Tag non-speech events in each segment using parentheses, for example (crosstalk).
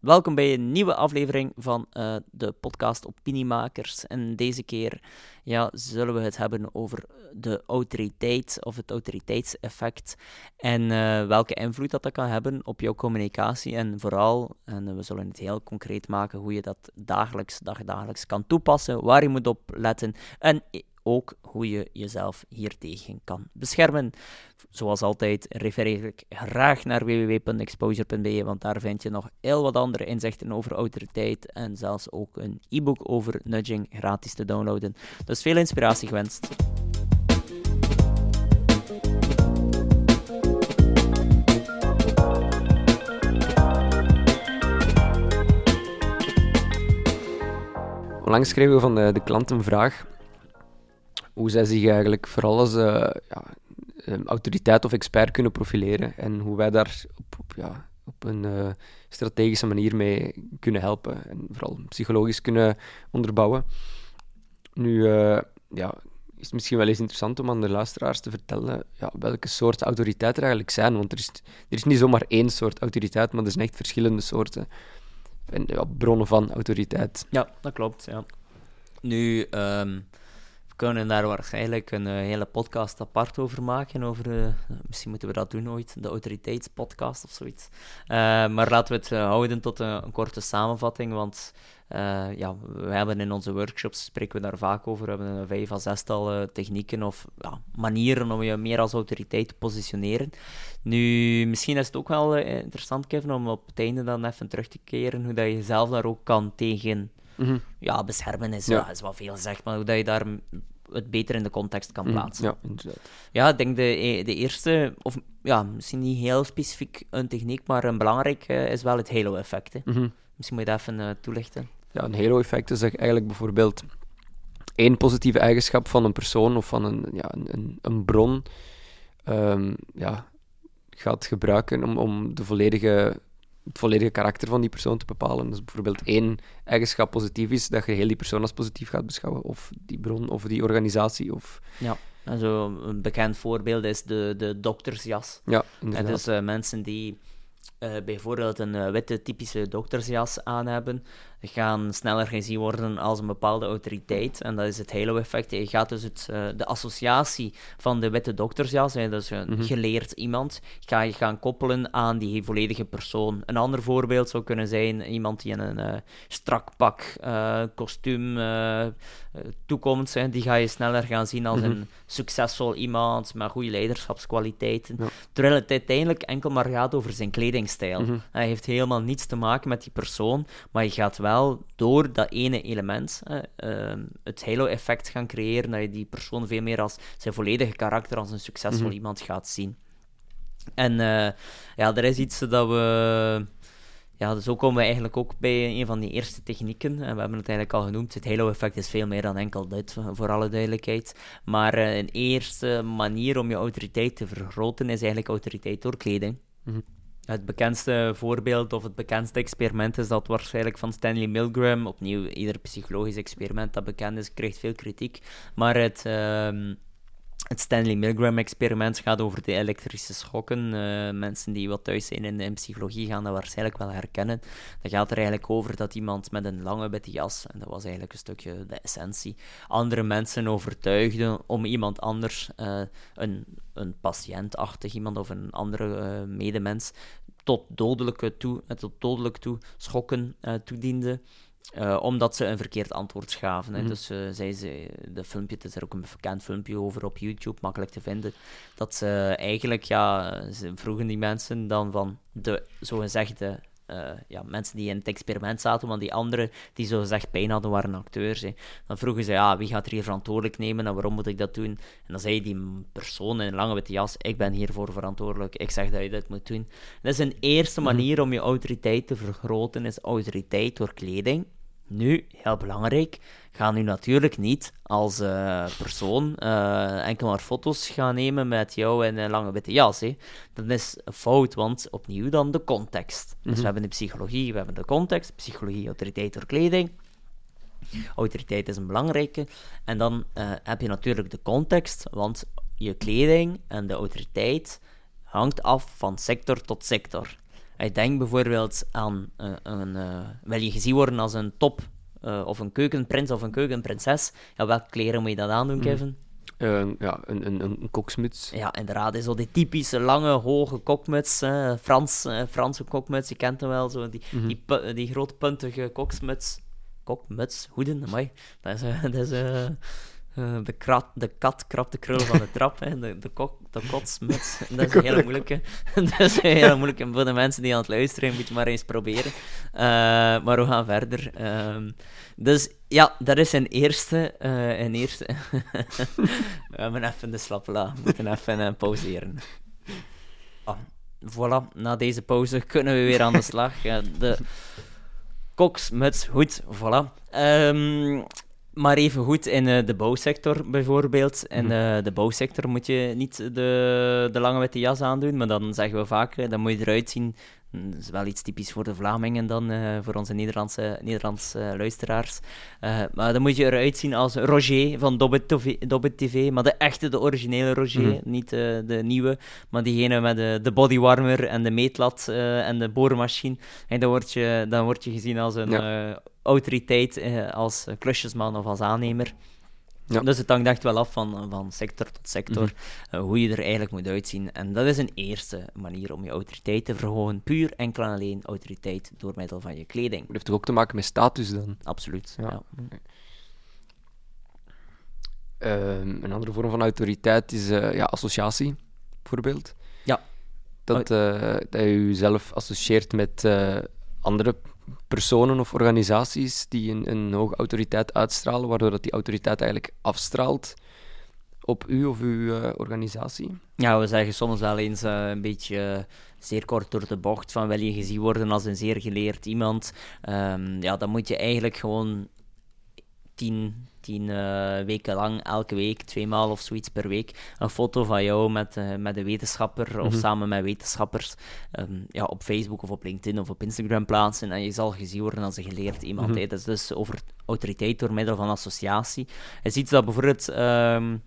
Welkom bij een nieuwe aflevering van uh, de podcast Opiniemakers. En deze keer ja, zullen we het hebben over de autoriteit of het autoriteitseffect en uh, welke invloed dat, dat kan hebben op jouw communicatie. En vooral, en we zullen het heel concreet maken, hoe je dat dagelijks, dagdagelijks kan toepassen, waar je moet op letten en ook hoe je jezelf hiertegen kan beschermen. Zoals altijd refereer ik graag naar www.exposure.be, want daar vind je nog heel wat andere inzichten over autoriteit en zelfs ook een e-book over nudging gratis te downloaden. Dus veel inspiratie gewenst. Onlangs kregen we van de, de klant een vraag hoe zij zich eigenlijk vooral als uh, ja, autoriteit of expert kunnen profileren en hoe wij daar op, ja, op een uh, strategische manier mee kunnen helpen en vooral psychologisch kunnen onderbouwen. Nu uh, ja, is het misschien wel eens interessant om aan de luisteraars te vertellen ja, welke soort autoriteit er eigenlijk zijn, want er is, er is niet zomaar één soort autoriteit, maar er zijn echt verschillende soorten en, ja, bronnen van autoriteit. Ja, dat klopt. Ja. Nu, um kunnen daar waarschijnlijk een uh, hele podcast apart over maken. Over, uh, misschien moeten we dat doen ooit, de autoriteitspodcast of zoiets. Uh, maar laten we het houden tot een, een, korte samenvatting, want ja, we hebben in onze workshops, spreken we daar vaak over, we hebben een vijf à zestal technieken of ja, manieren om je meer als autoriteit te positioneren. Nu, misschien is het ook wel interessant, Kevin, om op het einde dan even terug te keren hoe dat je jezelf daar ook kan tegen Mm Ja, beschermen is, ja. is wat veel gezegd, maar hoe dat je daar het beter in de context kan mhm. plaatsen. ja, inderdaad. Ja, ik denk de, e, de eerste, of ja, misschien niet heel specifiek een techniek, maar een belangrijk uh, is wel het halo-effect. Mhm. Misschien moet je dat even uh, toelichten. Ja, een halo-effect is eigenlijk bijvoorbeeld één positieve eigenschap van een persoon of van een, ja, een, een bron um, ja, gaat gebruiken om, om de volledige het volledige karakter van die persoon te bepalen. Dus bijvoorbeeld één eigenschap positief is, dat je heel die persoon als positief gaat beschouwen, of die bron, of die organisatie. Of... Ja, en zo een bekend voorbeeld is de, de doktersjas. Ja, inderdaad. En dus uh, mensen die uh, bijvoorbeeld een uh, witte typische doktersjas aan hebben, gaan sneller gezien worden als een bepaalde autoriteit. En dat is het halo-effect. Je gaat dus het, uh, de associatie van de witte doktersjas, hè, dus een mm geleerd iemand, ga je gaan koppelen aan die volledige persoon. Een ander voorbeeld zou kunnen zijn iemand die in een uh, strak pak, uh, kostuum toekomt. Hè, die ga je sneller gaan zien als mhm. een succesvol iemand met goede leiderschapskwaliteiten. Terwijl het uiteindelijk enkel maar gaat over zijn kledingstijl. Mhm. Hij heeft helemaal niets te maken met die persoon, maar je gaat wel wel door dat ene element uh, het halo-effect gaan creëren, dat je die persoon veel meer als zijn volledige karakter, als een succesvol mhm. iemand gaat zien. En uh, ja, er is iets dat we... Ja, dus zo komen we eigenlijk ook bij een van die eerste technieken. En we hebben het eigenlijk al genoemd. Het halo-effect is veel meer dan enkel dit, voor alle duidelijkheid. Maar uh, een eerste manier om je autoriteit te vergroten is eigenlijk autoriteit door kleding. Mm het bekendste voorbeeld of het bekendste experiment is dat waarschijnlijk van Stanley Milgram. Opnieuw, ieder psychologisch experiment dat bekend is, krijgt veel kritiek. Maar het, uh, het Stanley Milgram-experiment gaat over de elektrische schokken. Uh, mensen die wat thuis zijn in, in, psychologie gaan dat waarschijnlijk wel herkennen. Dat gaat er eigenlijk over dat iemand met een lange witte jas, en dat was eigenlijk een stukje de essentie, andere mensen overtuigde om iemand anders, uh, een, een patiëntachtig iemand of een andere uh, medemens, tot dodelijke toe, tot dodelijk toe schokken toediende. Uh, omdat ze een verkeerd antwoord gaven. Mm Dus uh, zei ze, de filmpje, het is er ook een bekend filmpje over op YouTube, makkelijk te vinden, dat ze eigenlijk, ja, ze vroegen die mensen dan van de zogezegde uh, ja, mensen die in het experiment zaten, want die anderen die zo gezegd pijn hadden, waren acteurs. Hè. Dan vroegen ze, ja, wie gaat er hier verantwoordelijk nemen en waarom moet ik dat doen? En dan zei die persoon in een lange witte jas, ik ben hiervoor verantwoordelijk, ik zeg dat je dit moet doen. dat is een eerste mhm. manier om je autoriteit te vergroten, is autoriteit door kleding. Nu, heel belangrijk, ga nu natuurlijk niet als uh, persoon uh, enkel maar foto's gaan nemen met jou in een lange witte jas. Hè. Dat is een fout, want opnieuw dan de context. Dus we mhm. hebben de psychologie, we hebben de context, psychologie, autoriteit door kleding. Autoriteit is een belangrijke. En dan uh, heb je natuurlijk de context, want je kleding en de autoriteit hangt af van sector tot sector. Ik denk bijvoorbeeld aan uh, een... wil je gezien worden als een top of een keukenprins of een keukenprinses? Ja, welke kleren moet je dat aandoen, mm. Kevin? Ja, een, een, een koksmuts. Ja, inderdaad. Zo die typische lange, hoge kokmuts. Frans, Franse kokmuts, je kent hem wel. Zo die, mm -hmm. die, die grote puntige koksmuts. Kokmuts, hoeden, amai. Dat is... dat is de, krat, de kat krapt de krul van de trap, hè. De, de, kok, de kotsmuts. (laughs) Dat is een hele moeilijke. (laughs) dat is een hele moeilijke. Voor de mensen die aan het luisteren, moet je maar eens proberen. Uh, maar we gaan verder. Uh, dus ja, dat is een eerste. Uh, een eerste. (laughs) we hebben even de slappe We moeten even pauzeren. Oh, voilà, na deze pauze kunnen we weer aan de slag. de koksmuts, goed, voilà. Um, maar even goed in uh, de bouwsector bijvoorbeeld. In uh, de bouwsector moet je niet de, de lange witte jas aandoen, maar dan zeggen we vaak, dan moet je eruit zien dat is wel iets typisch voor de Vlamingen dan, uh, voor onze Nederlandse, Nederlandse uh, luisteraars. Uh, maar dan moet je eruit zien als Roger van Dobbit TV, Dobbit TV maar de echte, de originele Roger, mm. niet de nieuwe, maar diegene met de, de bodywarmer en de meetlat en de boormachine. En dan word je, dan word je gezien als een ja. autoriteit, als klusjesman of als aannemer. Ja. Dus het hangt echt wel af van, van sector tot sector, mhm. eh, hoe je er eigenlijk moet uitzien. En dat is een eerste manier om je autoriteit te verhogen. Puur enkel en alleen autoriteit door middel van je kleding. Dat heeft toch ook te maken met status dan? Absoluut, ja. Ehm, een andere vorm van autoriteit is uh, ja, associatie, bijvoorbeeld. Ja. Dat, uh, dat je jezelf associeert met andere personen of organisaties die een, een hoge autoriteit uitstralen, waardoor dat die autoriteit eigenlijk afstraalt op u of uw uh, organisatie? Ja, we zeggen soms wel eens uh, een beetje uh, zeer kort door de bocht van wil je gezien worden als een zeer geleerd iemand. Um, ja, dan moet je eigenlijk gewoon tien, tien uh, weken lang, elke week, twee maal of zoiets per week, een foto van jou met, uh, met een wetenschapper of mhm. samen met wetenschappers um, ja, op Facebook of op LinkedIn of op Instagram plaatsen. En je zal gezien worden als een geleerd iemand. Mm -hmm. Dat is dus over autoriteit door middel van associatie. is iets dat bijvoorbeeld. Um,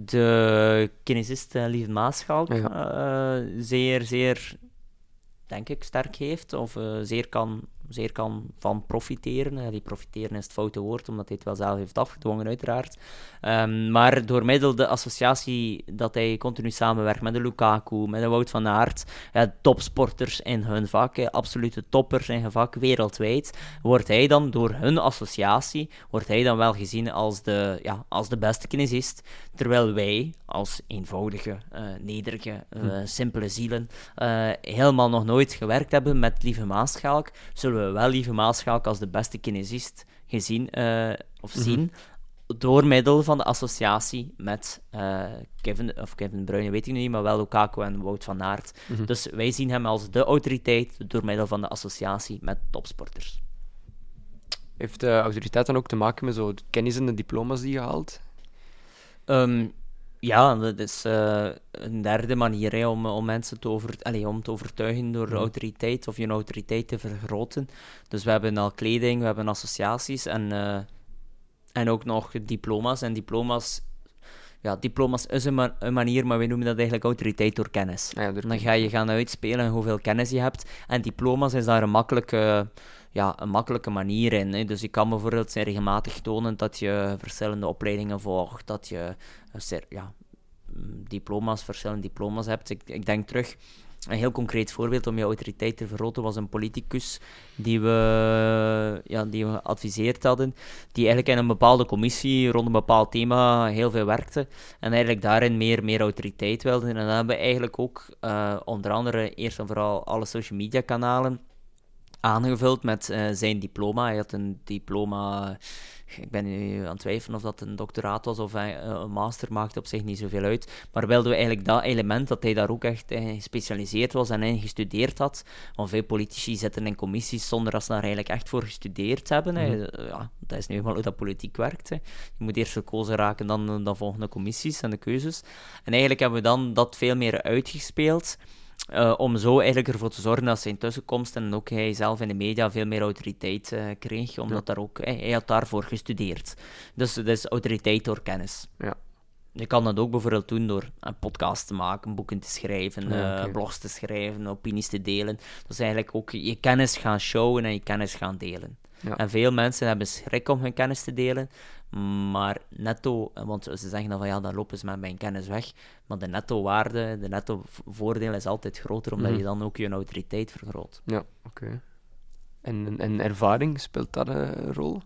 de kinesist uh, Lieve Maaschalk ja. zeer, zeer, denk ik, sterk heeft, of zeer kan zeer kan van profiteren. die profiteren is het foute woord, omdat hij het wel zelf heeft afgedwongen, uiteraard. Um, maar door middel de associatie dat hij continu samenwerkt met de Lukaku, met de Wout van Aert, ja, topsporters in hun vak, absolute toppers in hun vak wereldwijd, wordt hij dan door hun associatie, wordt hij dan wel gezien als de, ja, als de beste kinesist, terwijl wij als eenvoudige, uh, nederige, uh, simpele zielen uh, helemaal nog nooit gewerkt hebben met Lieve Maaschalk, zullen we wel Lieve Maaschalk als de beste kinesist gezien uh, of mhm. zien. Door middel van de associatie met uh, Kevin, of Kevin Bruyne, weet ik niet, maar wel Lukaku en Wout van Aert. Mm -hmm. Dus wij zien hem als de autoriteit door middel van de associatie met topsporters. Heeft de autoriteit dan ook te maken met zo kennis en de diploma's die je haalt? Um, ja, dat is uh, een derde manier hè, om, om mensen te, over, allez, om te overtuigen door autoriteit of je autoriteit te vergroten. Dus we hebben al kleding, we hebben associaties en, uh, en ook nog diploma's. En diploma's, ja, diploma's is een, ma een manier, maar we noemen dat eigenlijk autoriteit door kennis. Ja, door... Dan ga je gaan uitspelen hoeveel kennis je hebt. En diploma's is daar een makkelijke ja, een makkelijke manier in. Hè. Dus je kan bijvoorbeeld regelmatig tonen dat je verschillende opleidingen volgt, dat je uh, ja, mm, diploma's, verschillende diploma's hebt. Ik, ik denk terug een heel concreet voorbeeld om je autoriteit te vergroten was een politicus die we, ja, die we geadviseerd hadden, die eigenlijk in een bepaalde commissie rond een bepaald thema heel veel werkte en eigenlijk daarin meer, meer autoriteit wilde. En dan hebben we eigenlijk ook uh, onder andere eerst en vooral alle social media kanalen aangevuld met uh, zijn diploma. Hij had een diploma, ik ben nu aan het twijfelen of dat een doctoraat was of uh, een master, maakte op zich niet zoveel uit. Maar wilden we eigenlijk dat element, dat hij daar ook echt in gespecialiseerd was en in gestudeerd had. Want veel politici zitten in commissies zonder dat ze daar eigenlijk echt voor gestudeerd hebben. Mm -hmm. Ja, dat is nu eenmaal hoe dat politiek werkt. Hè. Je moet eerst gekozen raken, dan, dan volgen de commissies en de keuzes. En eigenlijk hebben we dan dat veel meer uitgespeeld. Uh, om zo eigenlijk ervoor te zorgen dat zijn tussenkomst en ook hij zelf in de media veel meer autoriteit uh, kreeg, omdat ja. daar ook, hij, hij, had daarvoor gestudeerd. Dus dat is autoriteit door kennis. Ja. Je kan dat ook bijvoorbeeld doen door een podcast te maken, boeken te schrijven, Ja, eh, blogs te schrijven, opinies te delen. Dus eigenlijk ook je kennis gaan showen en je kennis gaan delen. Ja. En veel mensen hebben schrik om hun kennis te delen, maar netto, want ze zeggen dan van ja, dan lopen ze met mijn kennis weg. Maar de netto waarde, de netto voordeel is altijd groter, omdat Mhm. je dan ook je autoriteit vergroot. Ja, oké. En, en ervaring, speelt dat een rol?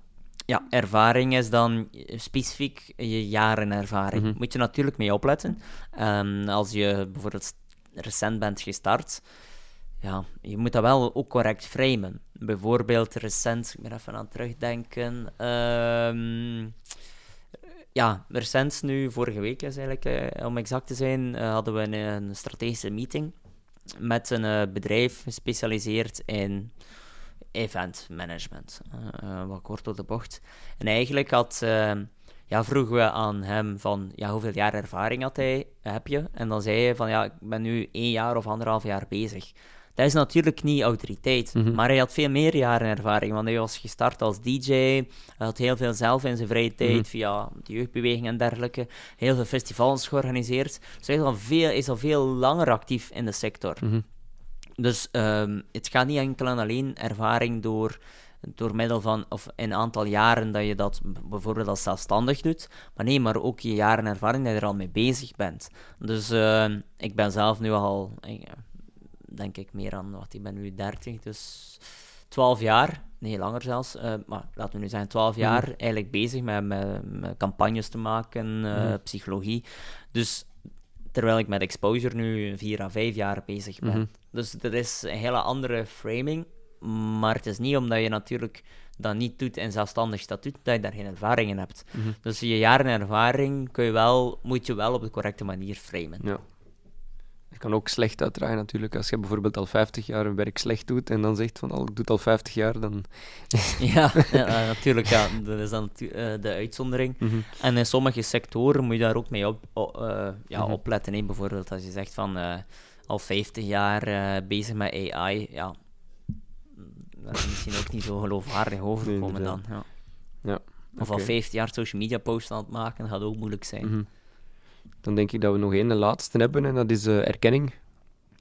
Ja, ervaring is dan specifiek je jarenervaring. Mhm. Moet je natuurlijk mee opletten. Ehm, als je bijvoorbeeld recent bent gestart, ja, je moet dat wel ook correct framen. Bijvoorbeeld recent, ik ben even aan het terugdenken. ehm, ja, recent nu, vorige week is eigenlijk, eh, om exact te zijn, eh, hadden we een, strategische meeting met een eh, bedrijf gespecialiseerd in event management. Wat kort op de bocht. En eigenlijk had, eh, ja, vroegen we aan hem van, ja, hoeveel jaar ervaring had hij, heb je? En dan zei hij van, ja, ik ben nu één jaar of anderhalf jaar bezig. Dat is natuurlijk niet autoriteit, Mhm. maar hij had veel meer jaren ervaring, want hij was gestart als DJ, hij had heel veel zelf in zijn vrije tijd Mhm. via de jeugdbeweging en dergelijke, heel veel festivals georganiseerd. Dus hij is al veel, is al veel langer actief in de sector. Mhm. Dus ehm, het gaat niet enkel en alleen ervaring door, door middel van, of een aantal jaren dat je dat bijvoorbeeld als zelfstandig doet, maar nee, maar ook je jaren ervaring dat je er al mee bezig bent. Dus ehm, ik ben zelf nu al, denk ik, meer dan, wat, ik ben nu 30, dus 12 jaar, nee, langer zelfs, eh, maar laten we nu zeggen 12 jaar, eigenlijk bezig met, met, met campagnes te maken, eh, Mhm. psychologie. Dus terwijl ik met exposure nu 4 à 5 jaar bezig ben. Mhm. Dus dat is een hele andere framing. Maar het is niet omdat je natuurlijk dat niet doet in zelfstandig statuut, dat je daar geen ervaring in hebt. Mhm. Dus je jaren ervaring kun je wel, moet je wel op de correcte manier framen. Ja. Het kan ook slecht uitdraaien natuurlijk. Als je bijvoorbeeld al 50 jaar een werk slecht doet en dan zegt van al, ik doe het al 50 jaar, dan... (laughs) Ja, ja, natuurlijk. Ja, dat is dan eh, de uitzondering. Mhm. En in sommige sectoren moet je daar ook mee op, eh, ja, Mhm. opletten. hè. Bijvoorbeeld als je zegt van eh, al 50 jaar bezig met AI, ja, dat is misschien ook niet zo geloofwaardig overkomen dan. Ja. Ja, Of al oké. 50 jaar social media posts aan het maken, gaat ook moeilijk zijn. Mhm. Dan denk ik dat we nog één de laatste hebben en dat is eh, erkenning.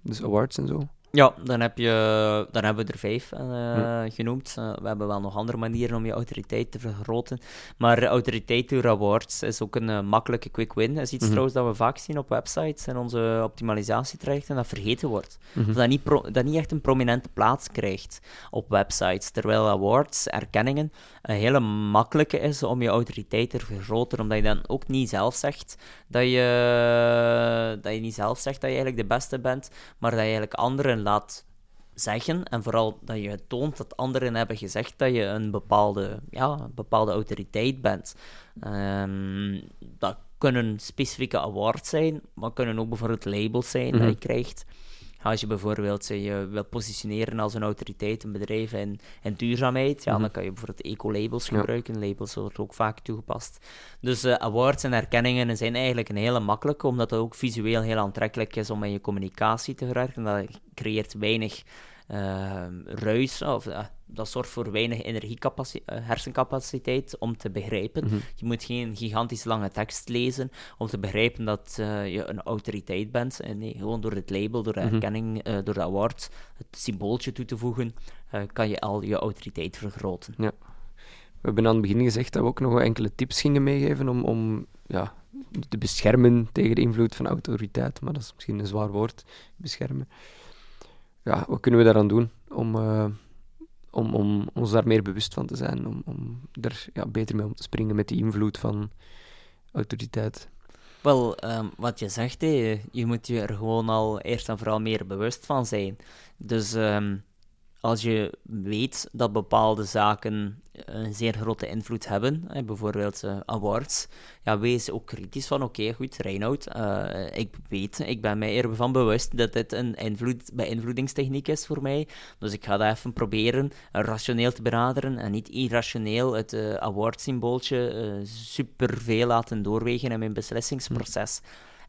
Dus awards en zo. Ja, dan, heb je, dan hebben we er vijf eh, genoemd. Eh, we hebben wel nog andere manieren om je autoriteit te vergroten. Maar autoriteit door awards is ook een eh, makkelijke quick win. Dat is iets Mhm. trouwens dat we vaak zien op websites en onze optimalisatietrajecten, dat vergeten wordt. Mhm. Of dat niet, pro- dat niet echt een prominente plaats krijgt op websites. Terwijl awards, erkenningen, een hele makkelijke is om je autoriteit te vergroten, omdat je dan ook niet zelf zegt dat je, dat je niet zelf zegt dat je eigenlijk de beste bent, maar dat je eigenlijk anderen laat zeggen en vooral dat je toont dat anderen hebben gezegd dat je een bepaalde, ja, een bepaalde autoriteit bent. Ehm, dat kunnen specifieke awards zijn, maar kunnen ook bijvoorbeeld labels zijn Mhm. dat je krijgt. Als je bijvoorbeeld eh, je wil positioneren als een autoriteit, een bedrijf in, in duurzaamheid, ja, Mhm. dan kan je bijvoorbeeld eco-labels Ja. gebruiken. Labels worden ook vaak toegepast. Dus eh, awards en erkenningen zijn eigenlijk een hele makkelijke, omdat het ook visueel heel aantrekkelijk is om in je communicatie te verwerken. Dat creëert weinig ruis, of eh, dat zorgt voor weinig eh, hersencapaciteit om te begrijpen. Mhm. Je moet geen gigantisch lange tekst lezen om te begrijpen dat eh, je een autoriteit bent. En nee, gewoon door het label, door de Mhm. erkenning, door de award, het symbooltje toe te voegen, kan je al je autoriteit vergroten. We hebben aan het begin gezegd dat we ook nog enkele tips gingen meegeven om, om ja, te beschermen tegen de invloed van autoriteit. Maar dat is misschien een zwaar woord, beschermen. Ja, wat kunnen we daaraan doen om, eh, om, om ons daar meer bewust van te zijn? Om, om er ja, beter mee om te springen met die invloed van autoriteit. Wel, ehm, wat je zegt, hé, je moet je er gewoon al eerst en vooral meer bewust van zijn. Dus ehm, als je weet dat bepaalde zaken een zeer grote invloed hebben, bijvoorbeeld eh, awards, ja, wees ook kritisch van, oké, goed, Reinoud, eh, ik weet, ik ben mij ervan bewust dat dit een invloed, beïnvloedingstechniek is voor mij, dus ik ga dat even proberen eh, rationeel te benaderen en niet irrationeel het eh awardsymbooltje eh super veel laten doorwegen in mijn beslissingsproces.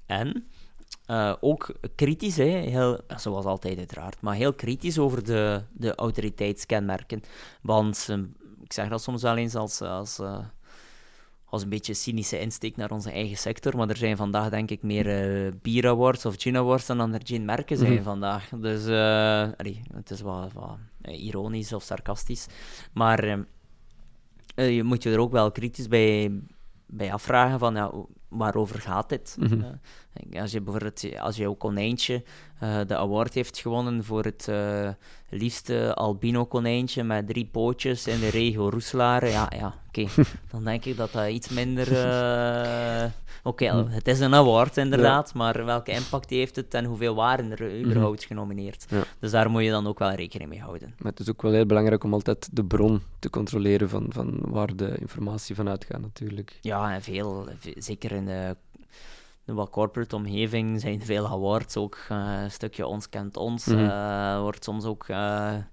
En eh, ook kritisch, hè, heel, zoals altijd uiteraard, maar heel kritisch over de, de autoriteitskenmerken. Want eh, ik zeg dat soms wel eens als, als, eh, was een beetje cynische insteek naar onze eigen sector, maar er zijn vandaag denk ik meer uh, bier awards of gin awards dan er gin merken zijn mhm. vandaag. Dus het is wat, wat ironisch of sarcastisch. Maar je moet je er ook wel kritisch bij, bij afvragen van ja, waarover gaat dit? Mm als je bijvoorbeeld als jouw konijntje uh, de award heeft gewonnen voor het uh, liefste albino konijntje met drie pootjes in de regio Roeselare, ja, ja oké. (laughs) Dan denk ik dat dat iets minder... Oké, hm. het is een award inderdaad, maar welke impact heeft het en hoeveel waren er hm. überhaupt genomineerd? Dus daar moet je dan ook wel rekening mee houden. Maar het is ook wel heel belangrijk om altijd de bron te controleren van, van waar de informatie van uitgaat natuurlijk. Ja, en veel, zeker in de de wat corporate omgeving zijn veel awards ook. Uh, een stukje ons kent ons. Mm wordt soms ook. Uh, ik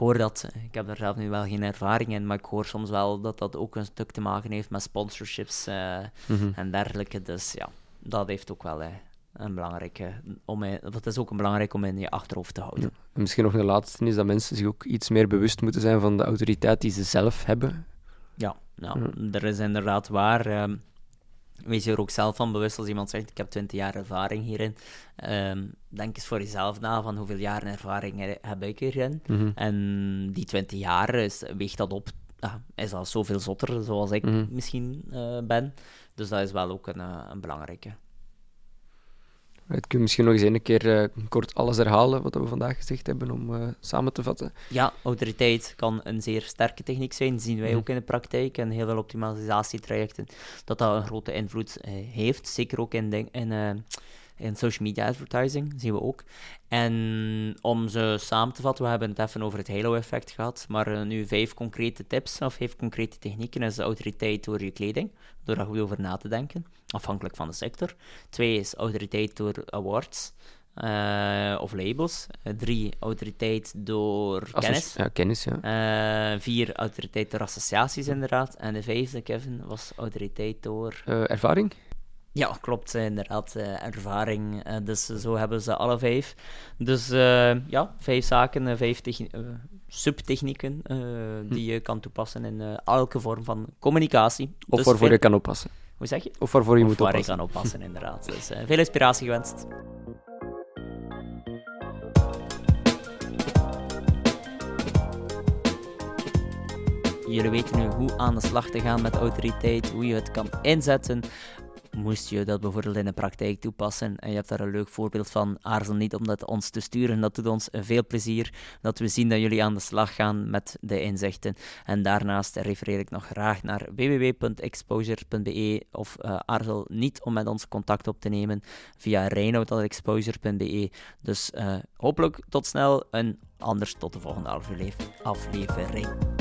hoor dat, ik heb daar zelf nu wel geen ervaring in, maar ik hoor soms wel dat dat ook een stuk te maken heeft met sponsorships mm en dergelijke. Dus ja, dat heeft ook wel een belangrijke. Om, dat is ook een belangrijk om in je achterhoofd te houden. En misschien nog een laatste is dat mensen zich ook iets meer bewust moeten zijn van de autoriteit die ze zelf hebben. Ja, nou, er is inderdaad waar. Ehm, wees je er ook zelf van bewust als iemand zegt: Ik heb 20 jaar ervaring hierin. Um, denk eens voor jezelf na van hoeveel jaren ervaring heb ik hierin. Mm En die 20 jaar is, weegt dat op. is dat zoveel zotter zoals ik mhm. misschien uh, ben. Dus dat is wel ook een, uh, een belangrijke. Ik kun misschien nog eens een keer uh, kort alles herhalen wat we vandaag gezegd hebben om uh, samen te vatten. Ja, autoriteit kan een zeer sterke techniek zijn. Dat zien wij mhm. ook in de praktijk en heel veel optimalisatietrajecten. Dat dat een grote invloed uh, heeft. Zeker ook in, in in social media advertising, zien we ook. En om ze samen te vatten, we hebben het even over het halo-effect gehad, maar uh, nu vijf concrete tips of vijf concrete technieken is autoriteit door je kleding, door daar goed over na te denken, afhankelijk van de sector. Twee is autoriteit door awards. Uh, of labels. Uh, drie, autoriteit door kennis. Ja, kennis, ja. Uh, vier, autoriteit door associaties, inderdaad. En de vijfde, Kevin, was autoriteit door... ervaring? Ja, klopt, inderdaad. Uh, ervaring. Uh, dus zo hebben ze alle vijf. Dus uh, ja, vijf zaken, vijf subtechnieken hm. die je kan toepassen in elke vorm van communicatie. Of dus waarvoor je kan oppassen. Hoe zeg je? Of waarvoor je of moet waar oppassen. je kan oppassen, inderdaad. Dus veel inspiratie gewenst. Jullie weten nu hoe aan de slag te gaan met autoriteit, hoe je het kan inzetten moest je dat bijvoorbeeld in de praktijk toepassen en je hebt daar een leuk voorbeeld van, aarzel niet om dat ons te sturen. Dat doet ons veel plezier dat we zien dat jullie aan de slag gaan met de inzichten. En daarnaast refereer ik nog graag naar www.exposure.be of uh, aarzel niet om met ons contact op te nemen via reinoud.exposure.be. Dus uh, hopelijk tot snel en anders tot de volgende aflevering.